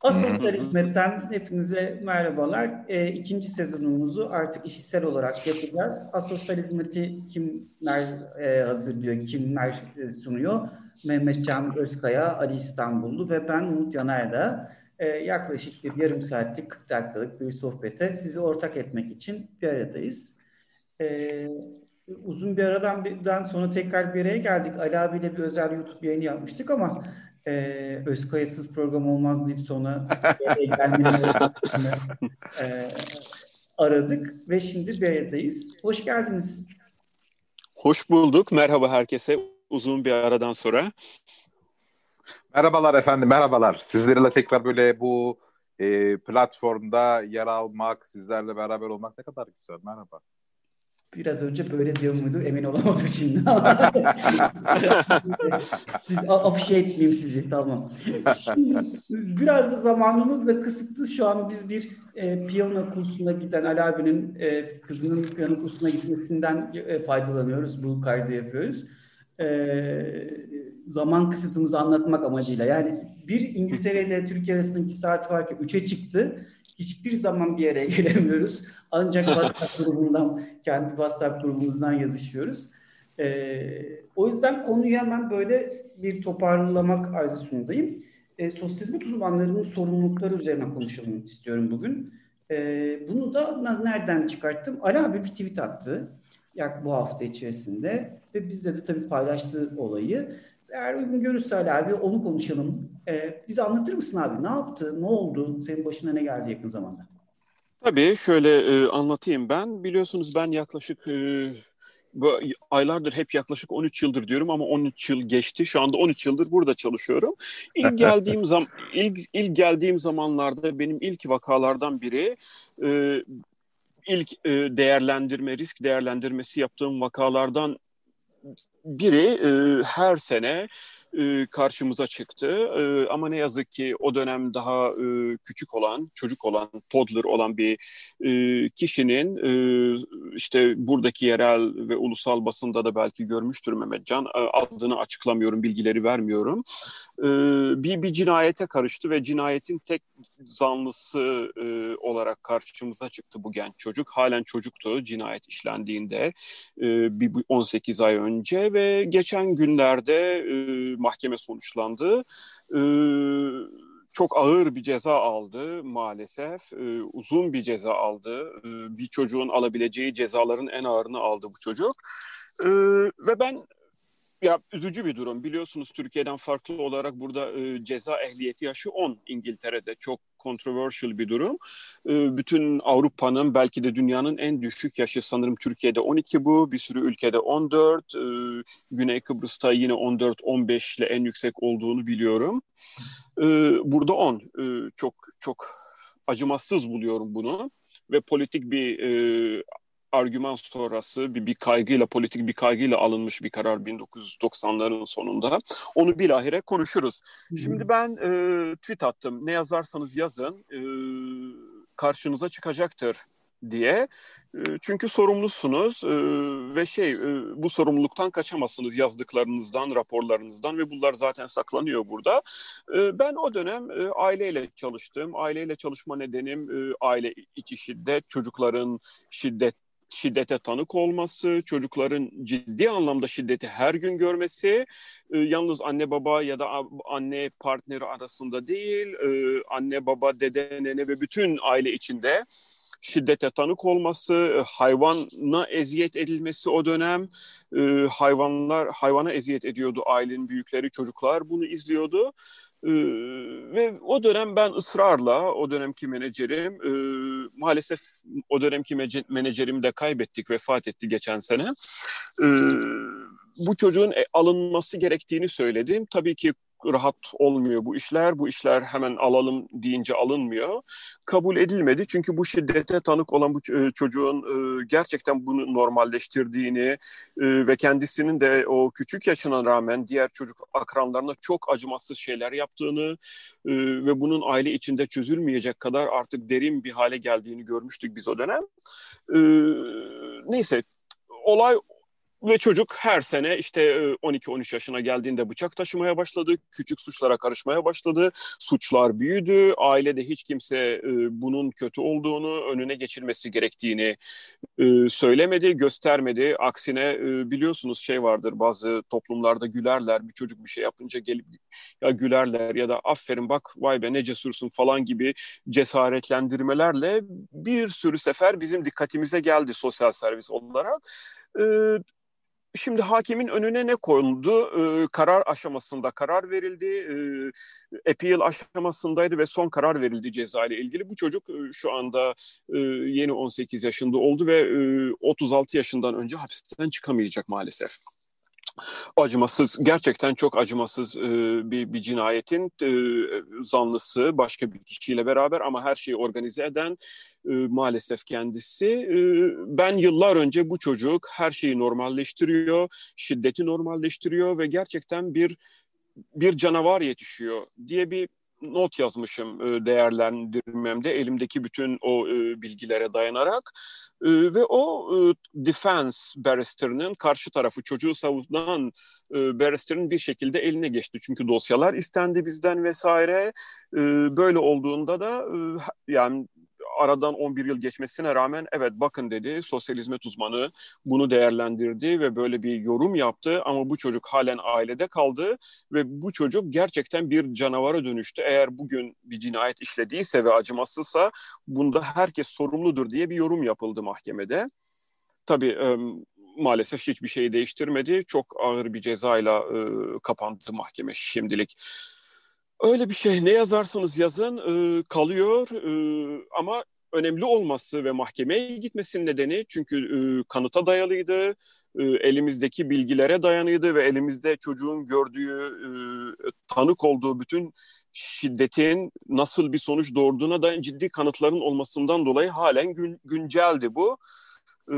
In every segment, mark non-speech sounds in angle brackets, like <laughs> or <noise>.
Asosyal Hizmet'ten hepinize merhabalar. E, ikinci sezonumuzu artık işitsel olarak yapacağız. Asosyal Hizmet'i kimler e, hazırlıyor, kimler e, sunuyor? Mehmet Can Özkaya, Ali İstanbullu ve ben Umut Yaner'da e, yaklaşık bir yarım saatlik 40 dakikalık bir sohbete sizi ortak etmek için bir aradayız. E, uzun bir aradan sonra tekrar bir araya geldik. Ali abiyle bir özel YouTube yayını yapmıştık ama e, Özkaya'sız program olmaz deyip sonra <laughs> e, aradık ve şimdi aradayız. Hoş geldiniz. Hoş bulduk. Merhaba herkese uzun bir aradan sonra. Merhabalar efendim, merhabalar. Sizlerle tekrar böyle bu e, platformda yer almak, sizlerle beraber olmak ne kadar güzel. Merhaba. Biraz önce böyle diyor muydu emin olamadım şimdi. <laughs> Biz afişe etmeyeyim sizi tamam. Şimdi, biraz da zamanımız da kısıtlı. Şu an biz bir e, piyano kursuna giden Ali abinin e, kızının piyano kursuna gitmesinden e, faydalanıyoruz. Bu kaydı yapıyoruz. E, zaman kısıtımızı anlatmak amacıyla. Yani bir İngiltere ile Türkiye arasında iki saat var ki üçe çıktı. Hiçbir zaman bir yere <laughs> gelemiyoruz. Ancak <laughs> WhatsApp grubundan, kendi WhatsApp grubumuzdan yazışıyoruz. Ee, o yüzden konuyu hemen böyle bir toparlamak arzusundayım. E, sosyal hizmet uzmanlarının sorumlulukları üzerine konuşalım istiyorum bugün. E, bunu da nereden çıkarttım? Ali abi bir tweet attı yak bu hafta içerisinde ve bizde de tabii paylaştığı olayı. Eğer uygun görürse Ali abi onu konuşalım. Ee, bize anlatır mısın abi? Ne yaptı? Ne oldu? Senin başına ne geldi yakın zamanda? Tabii şöyle e, anlatayım ben. Biliyorsunuz ben yaklaşık e, bu aylardır hep yaklaşık 13 yıldır diyorum ama 13 yıl geçti. Şu anda 13 yıldır burada çalışıyorum. İlk <laughs> geldiğim zam ilk ilk geldiğim zamanlarda benim ilk vakalardan biri e, ilk e, değerlendirme risk değerlendirmesi yaptığım vakalardan biri e, her sene e, karşımıza çıktı. E, ama ne yazık ki o dönem daha e, küçük olan, çocuk olan, toddler olan bir e, kişinin e, işte buradaki yerel ve ulusal basında da belki görmüştür Mehmetcan. E, adını açıklamıyorum, bilgileri vermiyorum. E, bir, bir cinayete karıştı ve cinayetin tek zanlısı e, olarak karşımıza çıktı bu genç çocuk. Halen çocuktu cinayet işlendiğinde e, bir 18 ay önce ve geçen günlerde e, mahkeme sonuçlandı. E, çok ağır bir ceza aldı maalesef. E, uzun bir ceza aldı. E, bir çocuğun alabileceği cezaların en ağırını aldı bu çocuk. E, ve ben ya üzücü bir durum. Biliyorsunuz Türkiye'den farklı olarak burada e, ceza ehliyeti yaşı 10 İngiltere'de. Çok controversial bir durum. E, bütün Avrupa'nın belki de dünyanın en düşük yaşı sanırım Türkiye'de 12 bu. Bir sürü ülkede 14. E, Güney Kıbrıs'ta yine 14-15 ile en yüksek olduğunu biliyorum. E, burada 10. E, çok çok acımasız buluyorum bunu ve politik bir e, argüman sonrası bir, bir kaygıyla, politik bir kaygıyla alınmış bir karar 1990'ların sonunda. Onu bilahare konuşuruz. Şimdi ben e, tweet attım. Ne yazarsanız yazın e, karşınıza çıkacaktır diye. E, çünkü sorumlusunuz e, ve şey e, bu sorumluluktan kaçamazsınız yazdıklarınızdan, raporlarınızdan ve bunlar zaten saklanıyor burada. Ben o dönem aileyle çalıştım. Aileyle çalışma nedenim aile içi şiddet, çocukların şiddet şiddete tanık olması, çocukların ciddi anlamda şiddeti her gün görmesi, e, yalnız anne baba ya da anne partneri arasında değil, e, anne baba, dede, nene ve bütün aile içinde şiddete tanık olması, e, hayvana eziyet edilmesi o dönem, e, hayvanlar hayvana eziyet ediyordu ailenin büyükleri, çocuklar bunu izliyordu. E, ve o dönem ben ısrarla o dönemki menajerim e, maalesef o dönemki menajerimi de kaybettik vefat etti geçen sene. E, bu çocuğun e, alınması gerektiğini söyledim. Tabii ki rahat olmuyor bu işler. Bu işler hemen alalım deyince alınmıyor. Kabul edilmedi çünkü bu şiddete tanık olan bu e, çocuğun e, gerçekten bunu normalleştirdiğini e, ve kendisinin de o küçük yaşına rağmen diğer çocuk akranlarına çok acımasız şeyler yaptığını ve bunun aile içinde çözülmeyecek kadar artık derin bir hale geldiğini görmüştük biz o dönem. Neyse olay ve çocuk her sene işte 12-13 yaşına geldiğinde bıçak taşımaya başladı. Küçük suçlara karışmaya başladı. Suçlar büyüdü. Ailede hiç kimse bunun kötü olduğunu, önüne geçilmesi gerektiğini söylemedi, göstermedi. Aksine biliyorsunuz şey vardır bazı toplumlarda gülerler. Bir çocuk bir şey yapınca gelip ya gülerler ya da aferin bak vay be ne cesursun falan gibi cesaretlendirmelerle bir sürü sefer bizim dikkatimize geldi sosyal servis olarak. Şimdi hakimin önüne ne kondu? Ee, karar aşamasında karar verildi. Ee, appeal aşamasındaydı ve son karar verildi ceza ile ilgili. Bu çocuk e, şu anda e, yeni 18 yaşında oldu ve e, 36 yaşından önce hapisten çıkamayacak maalesef acımasız gerçekten çok acımasız e, bir, bir cinayetin e, zanlısı başka bir kişiyle beraber ama her şeyi organize eden e, maalesef kendisi. E, ben yıllar önce bu çocuk her şeyi normalleştiriyor, şiddeti normalleştiriyor ve gerçekten bir bir canavar yetişiyor diye bir not yazmışım e, değerlendirmemde elimdeki bütün o e, bilgilere dayanarak e, ve o defense barrister'ının karşı tarafı çocuğu savunan barrister'ın bir şekilde eline geçti. Çünkü dosyalar istendi bizden vesaire. Böyle olduğunda da yani aradan 11 yıl geçmesine rağmen evet bakın dedi sosyal hizmet uzmanı bunu değerlendirdi ve böyle bir yorum yaptı ama bu çocuk halen ailede kaldı ve bu çocuk gerçekten bir canavara dönüştü. Eğer bugün bir cinayet işlediyse ve acımasızsa bunda herkes sorumludur diye bir yorum yapıldı mahkemede. Tabii maalesef hiçbir şeyi değiştirmedi. Çok ağır bir cezayla kapandı mahkeme şimdilik. Öyle bir şey ne yazarsanız yazın e, kalıyor e, ama önemli olması ve mahkemeye gitmesinin nedeni çünkü e, kanıta dayalıydı, e, elimizdeki bilgilere dayanıydı ve elimizde çocuğun gördüğü, e, tanık olduğu bütün şiddetin nasıl bir sonuç doğurduğuna dair ciddi kanıtların olmasından dolayı halen gün, günceldi bu. E,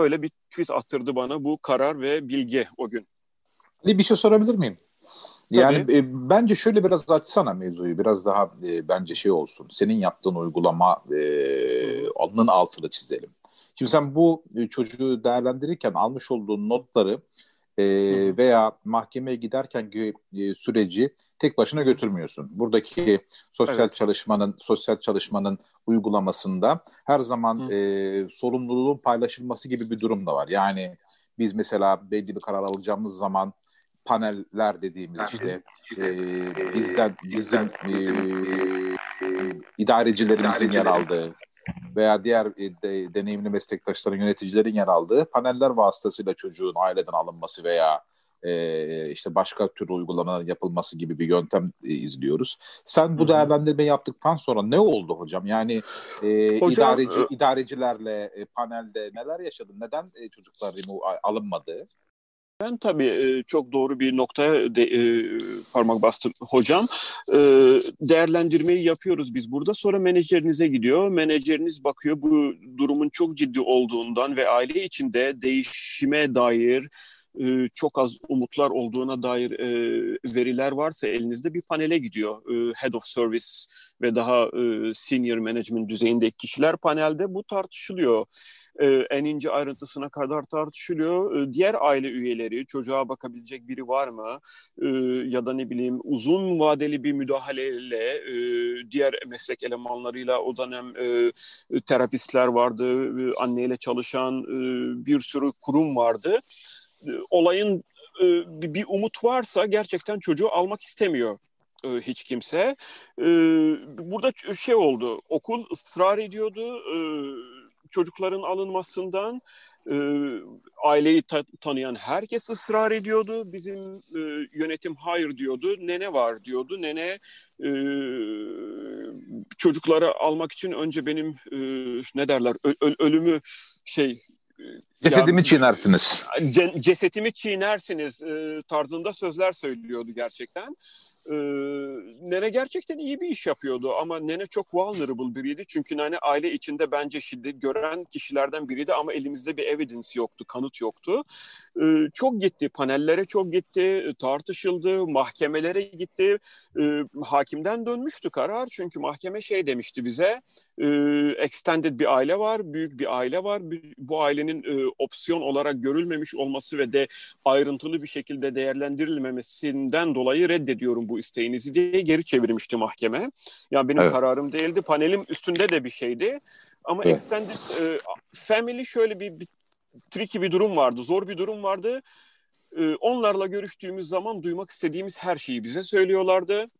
öyle bir tweet attırdı bana bu karar ve bilgi o gün. Bir şey sorabilir miyim? Yani e, bence şöyle biraz açsana mevzuyu biraz daha e, bence şey olsun. Senin yaptığın uygulama e, onun altını çizelim. Şimdi sen bu e, çocuğu değerlendirirken almış olduğun notları e, veya mahkemeye giderken e, süreci tek başına götürmüyorsun. Buradaki sosyal evet. çalışmanın sosyal çalışmanın uygulamasında her zaman e, sorumluluğun paylaşılması gibi bir durum da var. Yani biz mesela belli bir karar alacağımız zaman paneller dediğimiz işte e, bizden bizim e, idarecilerimizin yer aldığı veya diğer e, de, deneyimli meslektaşların, yöneticilerin yer aldığı paneller vasıtasıyla çocuğun aileden alınması veya e, işte başka tür uygulamalar yapılması gibi bir yöntem e, izliyoruz. Sen bu Hı-hı. değerlendirme yaptıktan sonra ne oldu hocam? Yani e, hocam, idareci idarecilerle e, panelde neler yaşadın? Neden e, çocuklar alınmadı? Ben tabii çok doğru bir noktaya de, e, parmak bastım hocam. E, değerlendirmeyi yapıyoruz biz burada. Sonra menajerinize gidiyor. Menajeriniz bakıyor bu durumun çok ciddi olduğundan ve aile içinde değişime dair e, çok az umutlar olduğuna dair e, veriler varsa elinizde bir panele gidiyor. E, Head of Service ve daha e, senior management düzeyindeki kişiler panelde bu tartışılıyor e, en ince ayrıntısına kadar tartışılıyor. E, diğer aile üyeleri, çocuğa bakabilecek biri var mı? E, ya da ne bileyim uzun vadeli bir müdahaleyle e, diğer meslek elemanlarıyla o dönem e, terapistler vardı, e, anneyle çalışan e, bir sürü kurum vardı. E, olayın e, bir umut varsa gerçekten çocuğu almak istemiyor e, hiç kimse. E, burada şey oldu, okul ısrar ediyordu, e, çocukların alınmasından e, aileyi ta- tanıyan herkes ısrar ediyordu. Bizim e, yönetim hayır diyordu. Nene var diyordu. Nene e, çocukları almak için önce benim e, ne derler ö- ölümü şey Cesedimi ya, çiğnersiniz. Cesetimi çiğnersiniz e, tarzında sözler söylüyordu gerçekten. E, Nene gerçekten iyi bir iş yapıyordu ama Nene çok vulnerable biriydi. Çünkü Nene aile içinde bence şiddet gören kişilerden biriydi ama elimizde bir evidence yoktu, kanıt yoktu. E, çok gitti, panellere çok gitti, tartışıldı, mahkemelere gitti. E, hakimden dönmüştü karar çünkü mahkeme şey demişti bize, e, extended bir aile var, büyük bir aile var. Bu ailenin e, opsiyon olarak görülmemiş olması ve de ayrıntılı bir şekilde değerlendirilmemesinden dolayı reddediyorum bu isteğinizi diye geri çevirmişti mahkeme. Yani benim evet. kararım değildi. Panelim üstünde de bir şeydi. Ama evet. extended e, family şöyle bir, bir tricky bir durum vardı, zor bir durum vardı. E, onlarla görüştüğümüz zaman duymak istediğimiz her şeyi bize söylüyorlardı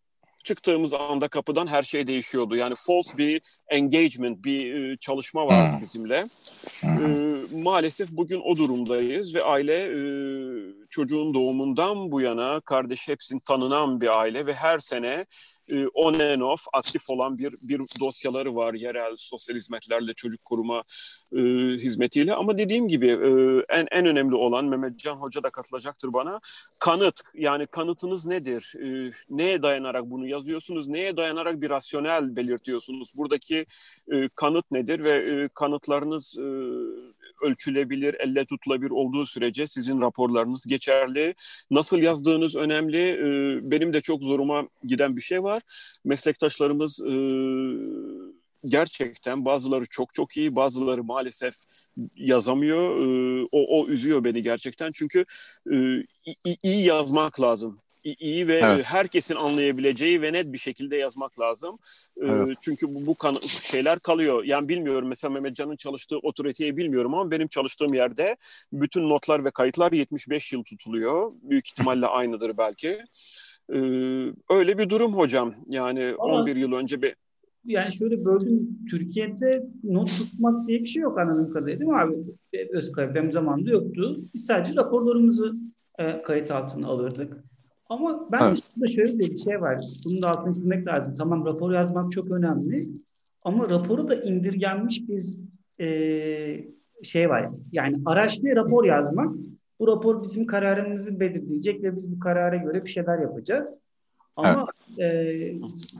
çıktığımız anda kapıdan her şey değişiyordu. Yani false bir engagement, bir e, çalışma vardı hmm. bizimle. E, maalesef bugün o durumdayız ve aile e, çocuğun doğumundan bu yana kardeş hepsini tanınan bir aile ve her sene e, on and off aktif olan bir bir dosyaları var yerel sosyal hizmetlerle çocuk koruma e, hizmetiyle. Ama dediğim gibi e, en en önemli olan Mehmet Can Hoca da katılacaktır bana kanıt. Yani kanıtınız nedir? E, neye dayanarak bunu yazıyorsunuz? Neye dayanarak bir rasyonel belirtiyorsunuz? Buradaki e, kanıt nedir ve e, kanıtlarınız e, ölçülebilir, elle tutulabilir olduğu sürece sizin raporlarınız geçerli. Nasıl yazdığınız önemli. Ee, benim de çok zoruma giden bir şey var. Meslektaşlarımız e, gerçekten bazıları çok çok iyi, bazıları maalesef yazamıyor. Ee, o, o üzüyor beni gerçekten. Çünkü e, iyi yazmak lazım iyi ve evet. herkesin anlayabileceği ve net bir şekilde yazmak lazım. Ee, evet. Çünkü bu, bu kan- şeyler kalıyor. Yani bilmiyorum mesela Mehmet Can'ın çalıştığı otoriteyi bilmiyorum ama benim çalıştığım yerde bütün notlar ve kayıtlar 75 yıl tutuluyor. Büyük ihtimalle <laughs> aynıdır belki. Ee, öyle bir durum hocam. Yani ama, 11 yıl önce bir yani şöyle böldüm. Türkiye'de not tutmak diye bir şey yok anladığım kadarıyla değil mi abi? Özkay benim zamanında yoktu. Biz sadece raporlarımızı e, kayıt altına alırdık. Ama ben evet. şurada şöyle bir şey var. Bunun da altını çizmek lazım. Tamam rapor yazmak çok önemli. Ama raporu da indirgenmiş bir e, şey var. Yani araçlı rapor yazmak. Bu rapor bizim kararımızı belirleyecek ve biz bu karara göre bir şeyler yapacağız. Ama evet. e,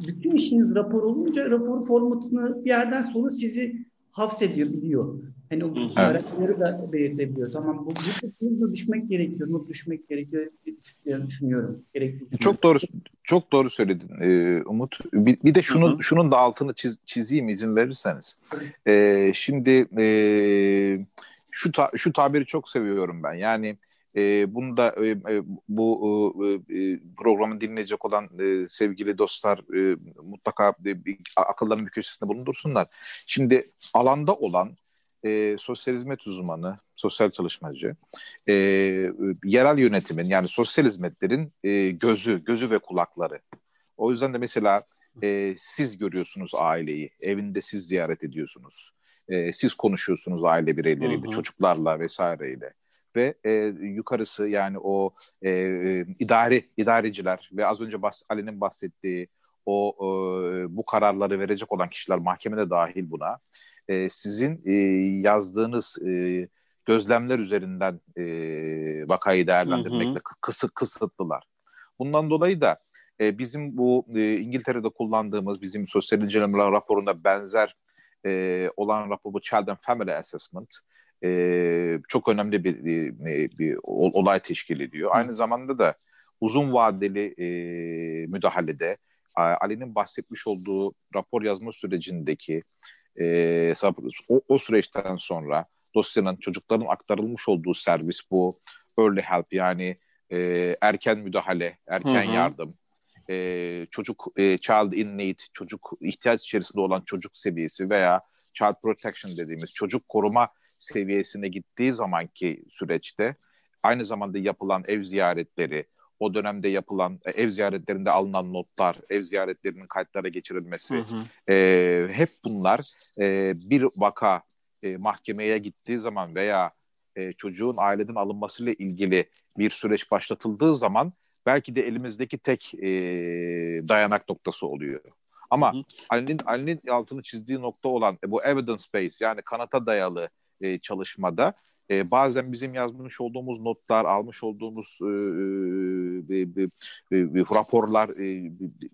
bütün işiniz rapor olunca rapor formatını bir yerden sonra sizi hapsediyor, biliyor. Hani o evet. karakterleri de belirtebiliyor. Tamam bu bu düşmek gerekiyor, not düşmek gerekiyor diye düşünüyorum. Gerekli çok doğru çok doğru söyledin e, Umut. Bir, bir de şunun Hı-hı. şunun da altını çiz, çizeyim izin verirseniz. E, şimdi e, şu ta, şu tabiri çok seviyorum ben. Yani e, bunu da e, e bu e, e, programı dinleyecek olan e, sevgili dostlar e, mutlaka e, akıllarının bir köşesinde bulundursunlar. Şimdi alanda olan e, sosyal hizmet uzmanı, sosyal çalışmacı, e, yerel yönetimin yani sosyal hizmetlerin e, gözü, gözü ve kulakları. O yüzden de mesela e, siz görüyorsunuz aileyi, evinde siz ziyaret ediyorsunuz, e, siz konuşuyorsunuz aile bireyleriyle, hı hı. çocuklarla vesaireyle ve e, yukarısı yani o e, e, idari idareciler ve az önce bahs Ali'nin bahsettiği o e, bu kararları verecek olan kişiler mahkemede dahil buna e, sizin e, yazdığınız e, gözlemler üzerinden e, vakayı değerlendirmekle kısıt kısıtlılar. Bundan dolayı da e, bizim bu e, İngiltere'de kullandığımız bizim sosyal inceleme raporunda benzer e, olan rapor bu Child and Family Assessment e, çok önemli bir, bir, bir olay teşkil ediyor. Aynı zamanda da uzun vadeli e, müdahalede Ali'nin bahsetmiş olduğu rapor yazma sürecindeki e, o, o süreçten sonra dosyanın çocukların aktarılmış olduğu servis bu. Early help yani e, erken müdahale, erken hı hı. yardım, e, çocuk e, child in need, çocuk ihtiyaç içerisinde olan çocuk seviyesi veya child protection dediğimiz çocuk koruma seviyesine gittiği zamanki süreçte aynı zamanda yapılan ev ziyaretleri, o dönemde yapılan e, ev ziyaretlerinde alınan notlar, ev ziyaretlerinin kayıtlara geçirilmesi, hı hı. E, hep bunlar e, bir vaka e, mahkemeye gittiği zaman veya e, çocuğun aileden alınmasıyla ilgili bir süreç başlatıldığı zaman belki de elimizdeki tek e, dayanak noktası oluyor. Ama Ali'nin Ali'nin altını çizdiği nokta olan e, bu evidence based yani kanata dayalı e, çalışmada e, bazen bizim yazmış olduğumuz notlar, almış olduğumuz e, e, e, e, raporlar e,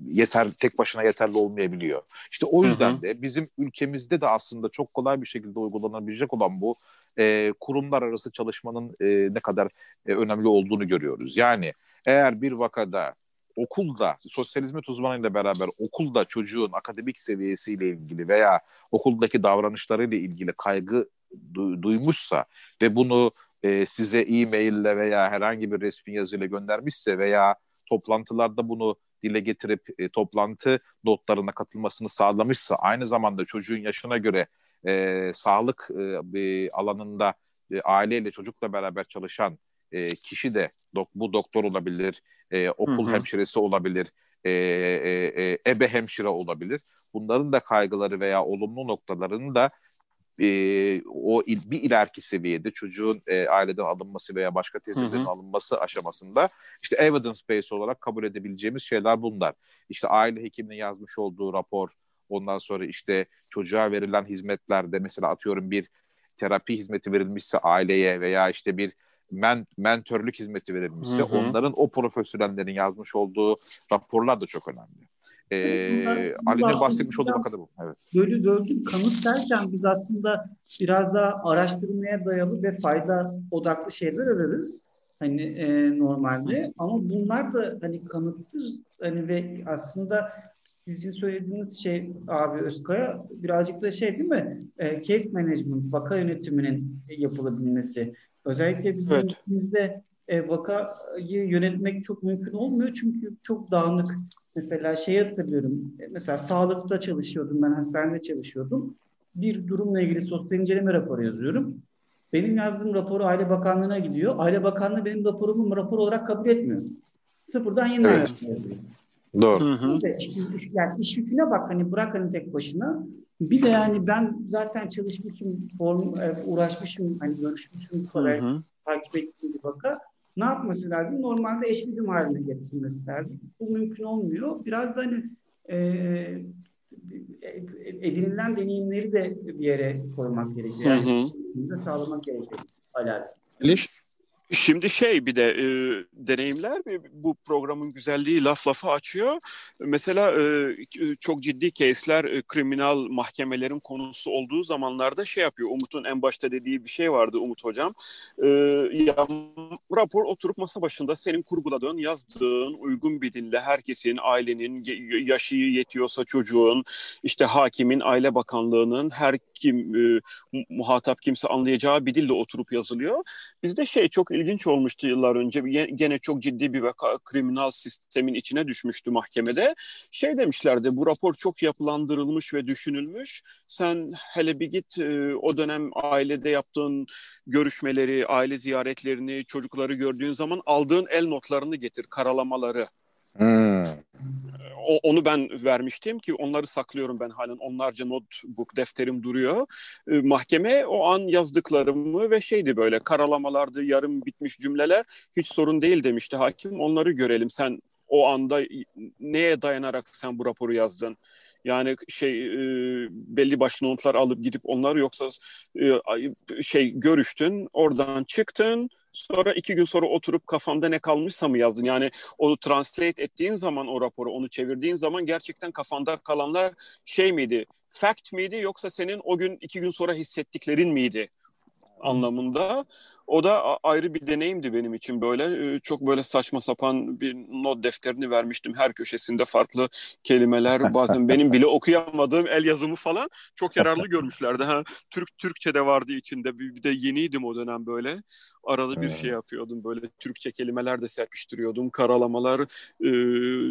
yeter tek başına yeterli olmayabiliyor. İşte o yüzden hı hı. de bizim ülkemizde de aslında çok kolay bir şekilde uygulanabilecek olan bu e, kurumlar arası çalışmanın e, ne kadar e, önemli olduğunu görüyoruz. Yani eğer bir vakada okulda sosyal hizmet uzmanıyla beraber okulda çocuğun akademik seviyesiyle ilgili veya okuldaki davranışlarıyla ilgili kaygı du- duymuşsa ve bunu e, size e-maille veya herhangi bir resmi yazıyla göndermişse veya toplantılarda bunu dile getirip e, toplantı notlarına katılmasını sağlamışsa aynı zamanda çocuğun yaşına göre e, sağlık e, alanında e, aileyle çocukla beraber çalışan e, kişi de dok, bu doktor olabilir, e, okul hı hı. hemşiresi olabilir, e, e, e, ebe hemşire olabilir. Bunların da kaygıları veya olumlu noktalarını da e, o il, bir ileriki seviyede çocuğun e, aileden alınması veya başka tedbirlerin alınması aşamasında işte evidence based olarak kabul edebileceğimiz şeyler bunlar. İşte aile hekiminin yazmış olduğu rapor, ondan sonra işte çocuğa verilen hizmetlerde mesela atıyorum bir terapi hizmeti verilmişse aileye veya işte bir men, mentörlük hizmeti verilmişse hı hı. onların o profesyonellerin yazmış olduğu raporlar da çok önemli. Ee, Ali'nin bahsetmiş olduğu bakada bu. Evet. Böyle böldüm. Kanıt derken biz aslında biraz daha araştırmaya dayalı ve fayda odaklı şeyler ararız. Hani e, normalde ama bunlar da hani kanıttır hani ve aslında sizin söylediğiniz şey abi Özkaya birazcık da şey değil mi? E, case management, vaka yönetiminin yapılabilmesi. Özellikle bizim evet. ülkemizde e, vakayı yönetmek çok mümkün olmuyor çünkü çok dağınık. Mesela şey hatırlıyorum, e, mesela sağlıkta çalışıyordum, ben hastanede çalışıyordum. Bir durumla ilgili sosyal inceleme raporu yazıyorum. Benim yazdığım raporu Aile Bakanlığı'na gidiyor. Aile Bakanlığı benim raporumu rapor olarak kabul etmiyor. Sıfırdan yeniden evet. yazıyor. Doğru. Hı hı. Yani iş yüküne bak hani bırak hani tek başına. Bir de yani ben zaten çalışmışım, form, e, uğraşmışım, hani görüşmüşüm kadar takip ettiğim bir vaka. Ne yapması lazım? Normalde eş bilim haline getirmesi lazım. Bu mümkün olmuyor. Biraz da hani e, edinilen deneyimleri de bir yere koymak gerekiyor. Yani hı hı. sağlamak gerekiyor. Alal. Şimdi şey bir de e, deneyimler bu programın güzelliği laf lafa açıyor. Mesela e, çok ciddi case'ler e, kriminal mahkemelerin konusu olduğu zamanlarda şey yapıyor. Umut'un en başta dediği bir şey vardı Umut hocam. E, ya, rapor oturup masa başında senin kurguladığın, yazdığın uygun bir dille herkesin, ailenin, yaşı yetiyorsa çocuğun, işte hakimin, aile bakanlığının, her kim e, muhatap kimse anlayacağı bir dille oturup yazılıyor. Bizde şey çok ilginç olmuştu yıllar önce. Gene çok ciddi bir vaka kriminal sistemin içine düşmüştü mahkemede. Şey demişlerdi bu rapor çok yapılandırılmış ve düşünülmüş. Sen hele bir git e, o dönem ailede yaptığın görüşmeleri, aile ziyaretlerini, çocukları gördüğün zaman aldığın el notlarını getir, karalamaları. Hmm. O, onu ben vermiştim ki onları saklıyorum ben halen onlarca notebook defterim duruyor. E, mahkeme o an yazdıklarımı ve şeydi böyle karalamalardı yarım bitmiş cümleler hiç sorun değil demişti hakim onları görelim sen o anda neye dayanarak sen bu raporu yazdın? Yani şey e, belli başlı notlar alıp gidip onları yoksa e, şey görüştün, oradan çıktın, sonra iki gün sonra oturup kafanda ne kalmışsa mı yazdın? Yani onu translate ettiğin zaman o raporu, onu çevirdiğin zaman gerçekten kafanda kalanlar şey miydi? Fact miydi yoksa senin o gün iki gün sonra hissettiklerin miydi? anlamında. O da ayrı bir deneyimdi benim için böyle. Ee, çok böyle saçma sapan bir not defterini vermiştim. Her köşesinde farklı kelimeler. Bazen benim bile <laughs> okuyamadığım el yazımı falan çok yararlı görmüşlerdi. Ha, Türk Türkçe de vardı içinde. Bir de yeniydim o dönem böyle. Arada bir şey yapıyordum böyle. Türkçe kelimeler de serpiştiriyordum. Karalamalar, e,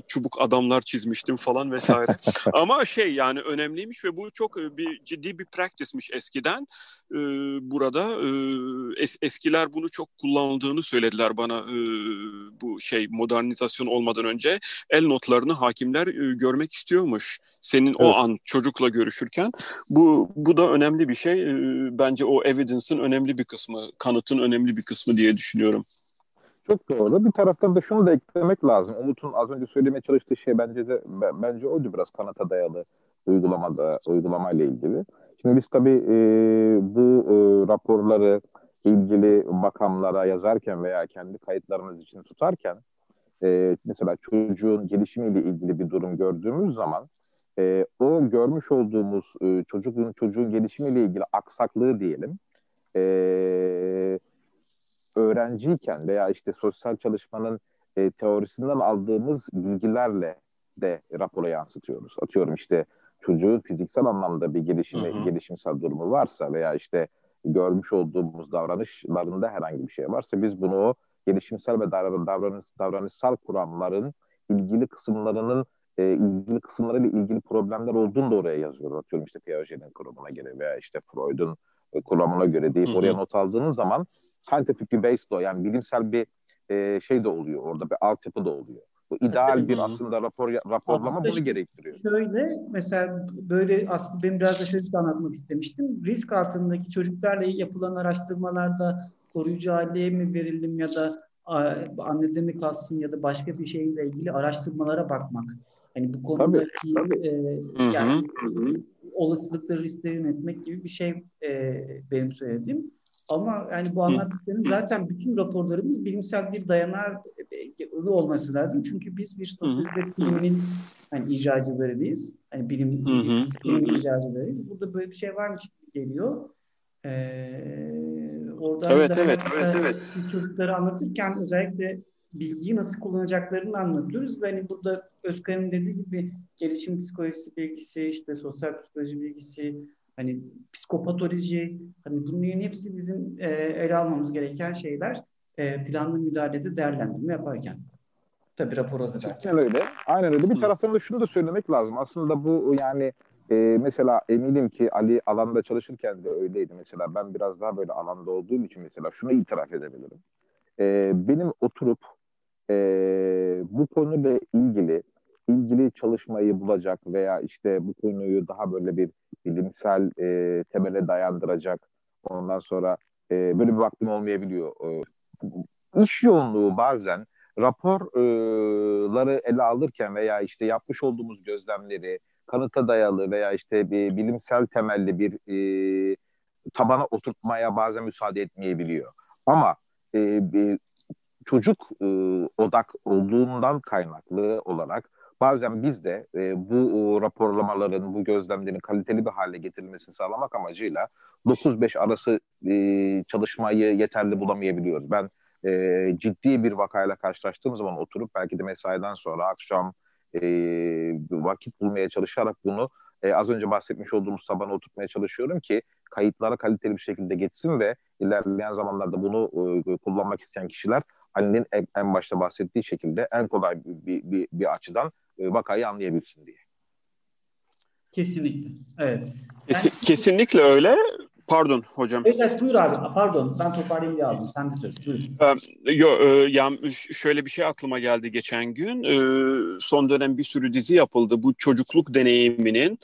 çubuk adamlar çizmiştim falan vesaire. <laughs> Ama şey yani önemliymiş ve bu çok e, bir ciddi bir practice'miş eskiden. E, burada es, eski eskiler bunu çok kullanıldığını söylediler bana e, bu şey modernizasyon olmadan önce. El notlarını hakimler e, görmek istiyormuş. Senin evet. o an çocukla görüşürken. Bu bu da önemli bir şey. E, bence o evidence'ın önemli bir kısmı, kanıtın önemli bir kısmı diye düşünüyorum. Çok doğru. Bir taraftan da şunu da eklemek lazım. Umut'un az önce söylemeye çalıştığı şey bence de bence oydu biraz kanıta dayalı uygulamada uygulamayla ilgili. Şimdi biz tabii e, bu e, raporları ilgili makamlara yazarken veya kendi kayıtlarımız için tutarken e, mesela çocuğun gelişimiyle ilgili bir durum gördüğümüz zaman e, o görmüş olduğumuz e, çocuğun çocuğun gelişimiyle ilgili aksaklığı diyelim e, öğrenciyken veya işte sosyal çalışmanın e, teorisinden aldığımız bilgilerle de rapora yansıtıyoruz. Atıyorum işte çocuğun fiziksel anlamda bir gelişimi, hı hı. gelişimsel durumu varsa veya işte görmüş olduğumuz davranışlarında herhangi bir şey varsa biz bunu gelişimsel ve davranış, davranışsal kuramların ilgili kısımlarının e, ilgili kısımlarıyla ilgili problemler olduğunu da oraya yazıyoruz. Atıyorum işte Piaget'in kuramına göre veya işte Freud'un e, kuramına göre deyip oraya not aldığınız zaman scientific bir based o yani bilimsel bir e, şey de oluyor orada bir altyapı da oluyor. Bu ideal bir aslında rapor raporlama aslında bunu gerektiriyor. Şöyle mesela böyle aslında ben biraz da şöyle anlatmak istemiştim. Risk altındaki çocuklarla yapılan araştırmalarda koruyucu aileye mi verelim ya da annede mi kalsın ya da başka bir şeyle ilgili araştırmalara bakmak. Hani bu konudaki tabii, tabii. E, yani hı olasılıkları riskleri yönetmek gibi bir şey e, benim söylediğim. Ama yani bu anlattıklarınız zaten bütün raporlarımız bilimsel bir dayanağı olması lazım. Çünkü biz bir sosyal biliminin hani icracılarıyız. Hani bilim, bilim icracılarıyız. Burada böyle bir şey varmış gibi geliyor. Ee, orada evet, evet, evet, evet. çocukları anlatırken özellikle bilgiyi nasıl kullanacaklarını anlatıyoruz. Ve hani burada Özkan'ın dediği gibi gelişim psikolojisi bilgisi, işte sosyal psikoloji bilgisi, hani psikopatoloji, hani bunların hepsi bizim e, ele almamız gereken şeyler e, planlı müdahalede değerlendirme yaparken. Tabii rapor hazırlarken. Aynen öyle. Aynen öyle. Bir taraftan da şunu da söylemek lazım. Aslında bu yani e, mesela eminim ki Ali alanda çalışırken de öyleydi. Mesela ben biraz daha böyle alanda olduğum için mesela şunu itiraf edebilirim. E, benim oturup e, bu konuyla ilgili ilgili çalışmayı bulacak veya işte bu konuyu daha böyle bir bilimsel e, temele dayandıracak ondan sonra e, böyle bir vaktim olmayabiliyor. E, iş yoğunluğu bazen raporları ele alırken veya işte yapmış olduğumuz gözlemleri kanıta dayalı veya işte bir bilimsel temelli bir e, tabana oturtmaya bazen müsaade etmeyebiliyor. Ama e, bir çocuk e, odak olduğundan kaynaklı olarak bazen biz de e, bu o, raporlamaların, bu gözlemlerin kaliteli bir hale getirilmesini sağlamak amacıyla 9-5 arası e, çalışmayı yeterli bulamayabiliyoruz. Ben e, ciddi bir vakayla karşılaştığım zaman oturup belki de mesaiden sonra akşam e, vakit bulmaya çalışarak bunu e, az önce bahsetmiş olduğumuz tabana oturtmaya çalışıyorum ki kayıtlara kaliteli bir şekilde geçsin ve ilerleyen zamanlarda bunu e, kullanmak isteyen kişiler Ali'nin en, en başta bahsettiği şekilde en kolay bir, bir, bir açıdan e, vakayı anlayabilsin diye. Kesinlikle. Evet. Kesin, kesinlikle öyle. Pardon hocam. Evet, buyur abi. Pardon ben toparlayayım diye aldım. Sen de söz. Buyur. Ee, yo, e, yani şöyle bir şey aklıma geldi geçen gün. E, son dönem bir sürü dizi yapıldı. Bu çocukluk deneyiminin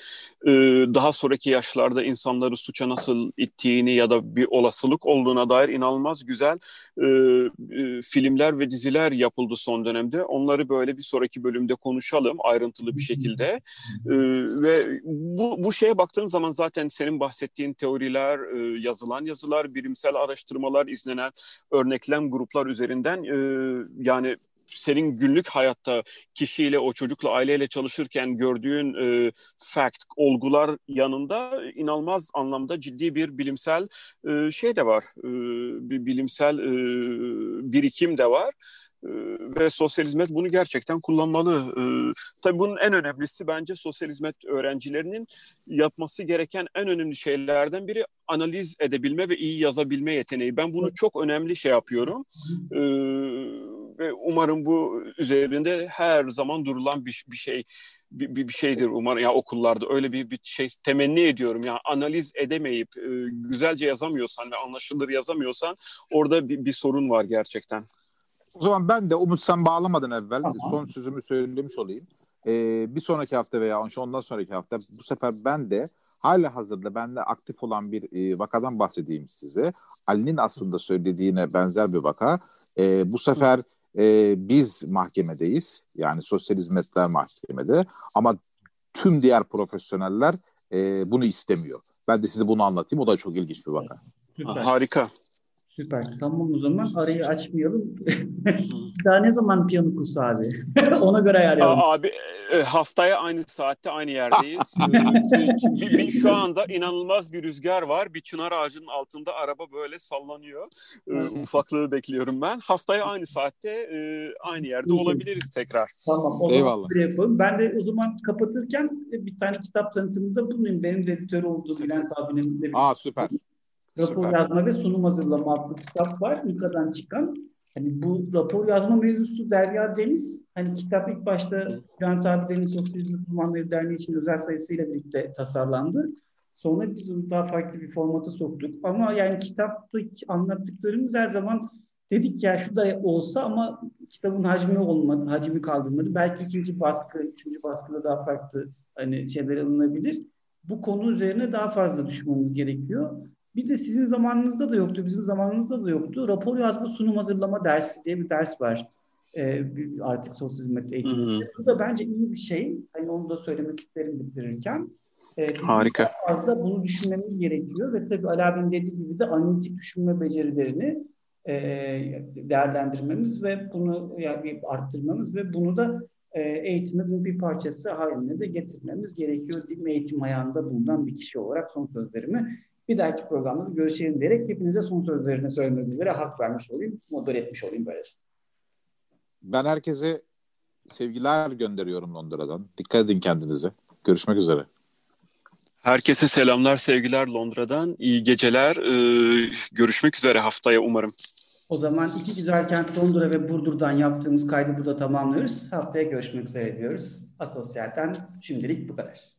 e, daha sonraki yaşlarda insanları suça nasıl ittiğini ya da bir olasılık olduğuna dair inanılmaz güzel e, e, filmler ve diziler yapıldı son dönemde. Onları böyle bir sonraki bölümde konuşalım ayrıntılı bir şekilde. E, ve bu, bu şeye baktığın zaman zaten senin bahsettiğin teoriler yazılar, e, yazılan yazılar, bilimsel araştırmalar, izlenen örneklem gruplar üzerinden e, yani senin günlük hayatta kişiyle, o çocukla, aileyle çalışırken gördüğün e, fact, olgular yanında inanılmaz anlamda ciddi bir bilimsel e, şey de var. E, bir bilimsel e, birikim de var. Ee, ve sosyal hizmet bunu gerçekten kullanmalı. Ee, tabii bunun en önemlisi bence sosyal hizmet öğrencilerinin yapması gereken en önemli şeylerden biri analiz edebilme ve iyi yazabilme yeteneği. Ben bunu çok önemli şey yapıyorum. Ee, ve umarım bu üzerinde her zaman durulan bir, bir şey bir, bir şeydir umarım ya okullarda öyle bir, bir şey temenni ediyorum ya analiz edemeyip e, güzelce yazamıyorsan ve anlaşılır yazamıyorsan orada bir, bir sorun var gerçekten. O zaman ben de Umut sen bağlamadan evvel tamam. son sözümü söylemiş olayım. Ee, bir sonraki hafta veya ondan sonraki hafta bu sefer ben de hala hazırda bende aktif olan bir e, vakadan bahsedeyim size. Ali'nin aslında söylediğine benzer bir vaka. E, bu sefer e, biz mahkemedeyiz. Yani sosyal hizmetler mahkemede. Ama tüm diğer profesyoneller e, bunu istemiyor. Ben de size bunu anlatayım. O da çok ilginç bir vaka. Süper. Harika. Süper. Tamam o zaman arayı açmayalım. <laughs> Daha ne zaman piyano kursu abi? <laughs> Ona göre ayarlayalım. Abi e, haftaya aynı saatte aynı yerdeyiz. <laughs> E, bir, bir, şu anda inanılmaz bir rüzgar var. Bir çınar ağacının altında araba böyle sallanıyor. E, ufaklığı bekliyorum ben. Haftaya aynı saatte aynı yerde olabiliriz tekrar. Tamam. O Eyvallah. Yapalım. Ben de o zaman kapatırken bir tane kitap tanıtımında bulunayım. Benim de editör olduğu Bülent abinin de. Aa süper. Rapor Süper. yazma ve sunum hazırlama adlı kitap var. Nika'dan çıkan. Hani bu rapor yazma mevzusu Derya Deniz. Hani kitap ilk başta Bülent abilerin Sosyal Hizmet Uzmanları Derneği için özel sayısıyla birlikte tasarlandı. Sonra biz onu daha farklı bir formata soktuk. Ama yani kitaptaki anlattıklarımız her zaman dedik ya şu da olsa ama kitabın hacmi olmadı, hacmi kaldırmadı. Belki ikinci baskı, üçüncü baskıda daha farklı hani şeyler alınabilir. Bu konu üzerine daha fazla düşmemiz gerekiyor. Bir de sizin zamanınızda da yoktu, bizim zamanımızda da yoktu. Rapor yazma sunum hazırlama dersi diye bir ders var. Ee, artık sosyal hizmet eğitiminde. Bu da bence iyi bir şey. Hani onu da söylemek isterim bitirirken. Ee, Harika. Fazla bunu düşünmemiz gerekiyor ve tabii Ali abinin dediği gibi de analitik düşünme becerilerini e, değerlendirmemiz ve bunu yani arttırmamız ve bunu da e, eğitimin bir parçası haline de getirmemiz gerekiyor mi? Eğitim ayağında bulunan bir kişi olarak son sözlerimi bir dahaki programda görüşelim diyerek hepinize son sözlerini söylemek üzere hak vermiş olayım, model etmiş olayım böylece. Ben herkese sevgiler gönderiyorum Londra'dan. Dikkat edin kendinize. Görüşmek üzere. Herkese selamlar, sevgiler Londra'dan. İyi geceler. Ee, görüşmek üzere haftaya umarım. O zaman iki güzel kent Londra ve Burdur'dan yaptığımız kaydı burada tamamlıyoruz. Haftaya görüşmek üzere diyoruz. Asosyal'den şimdilik bu kadar.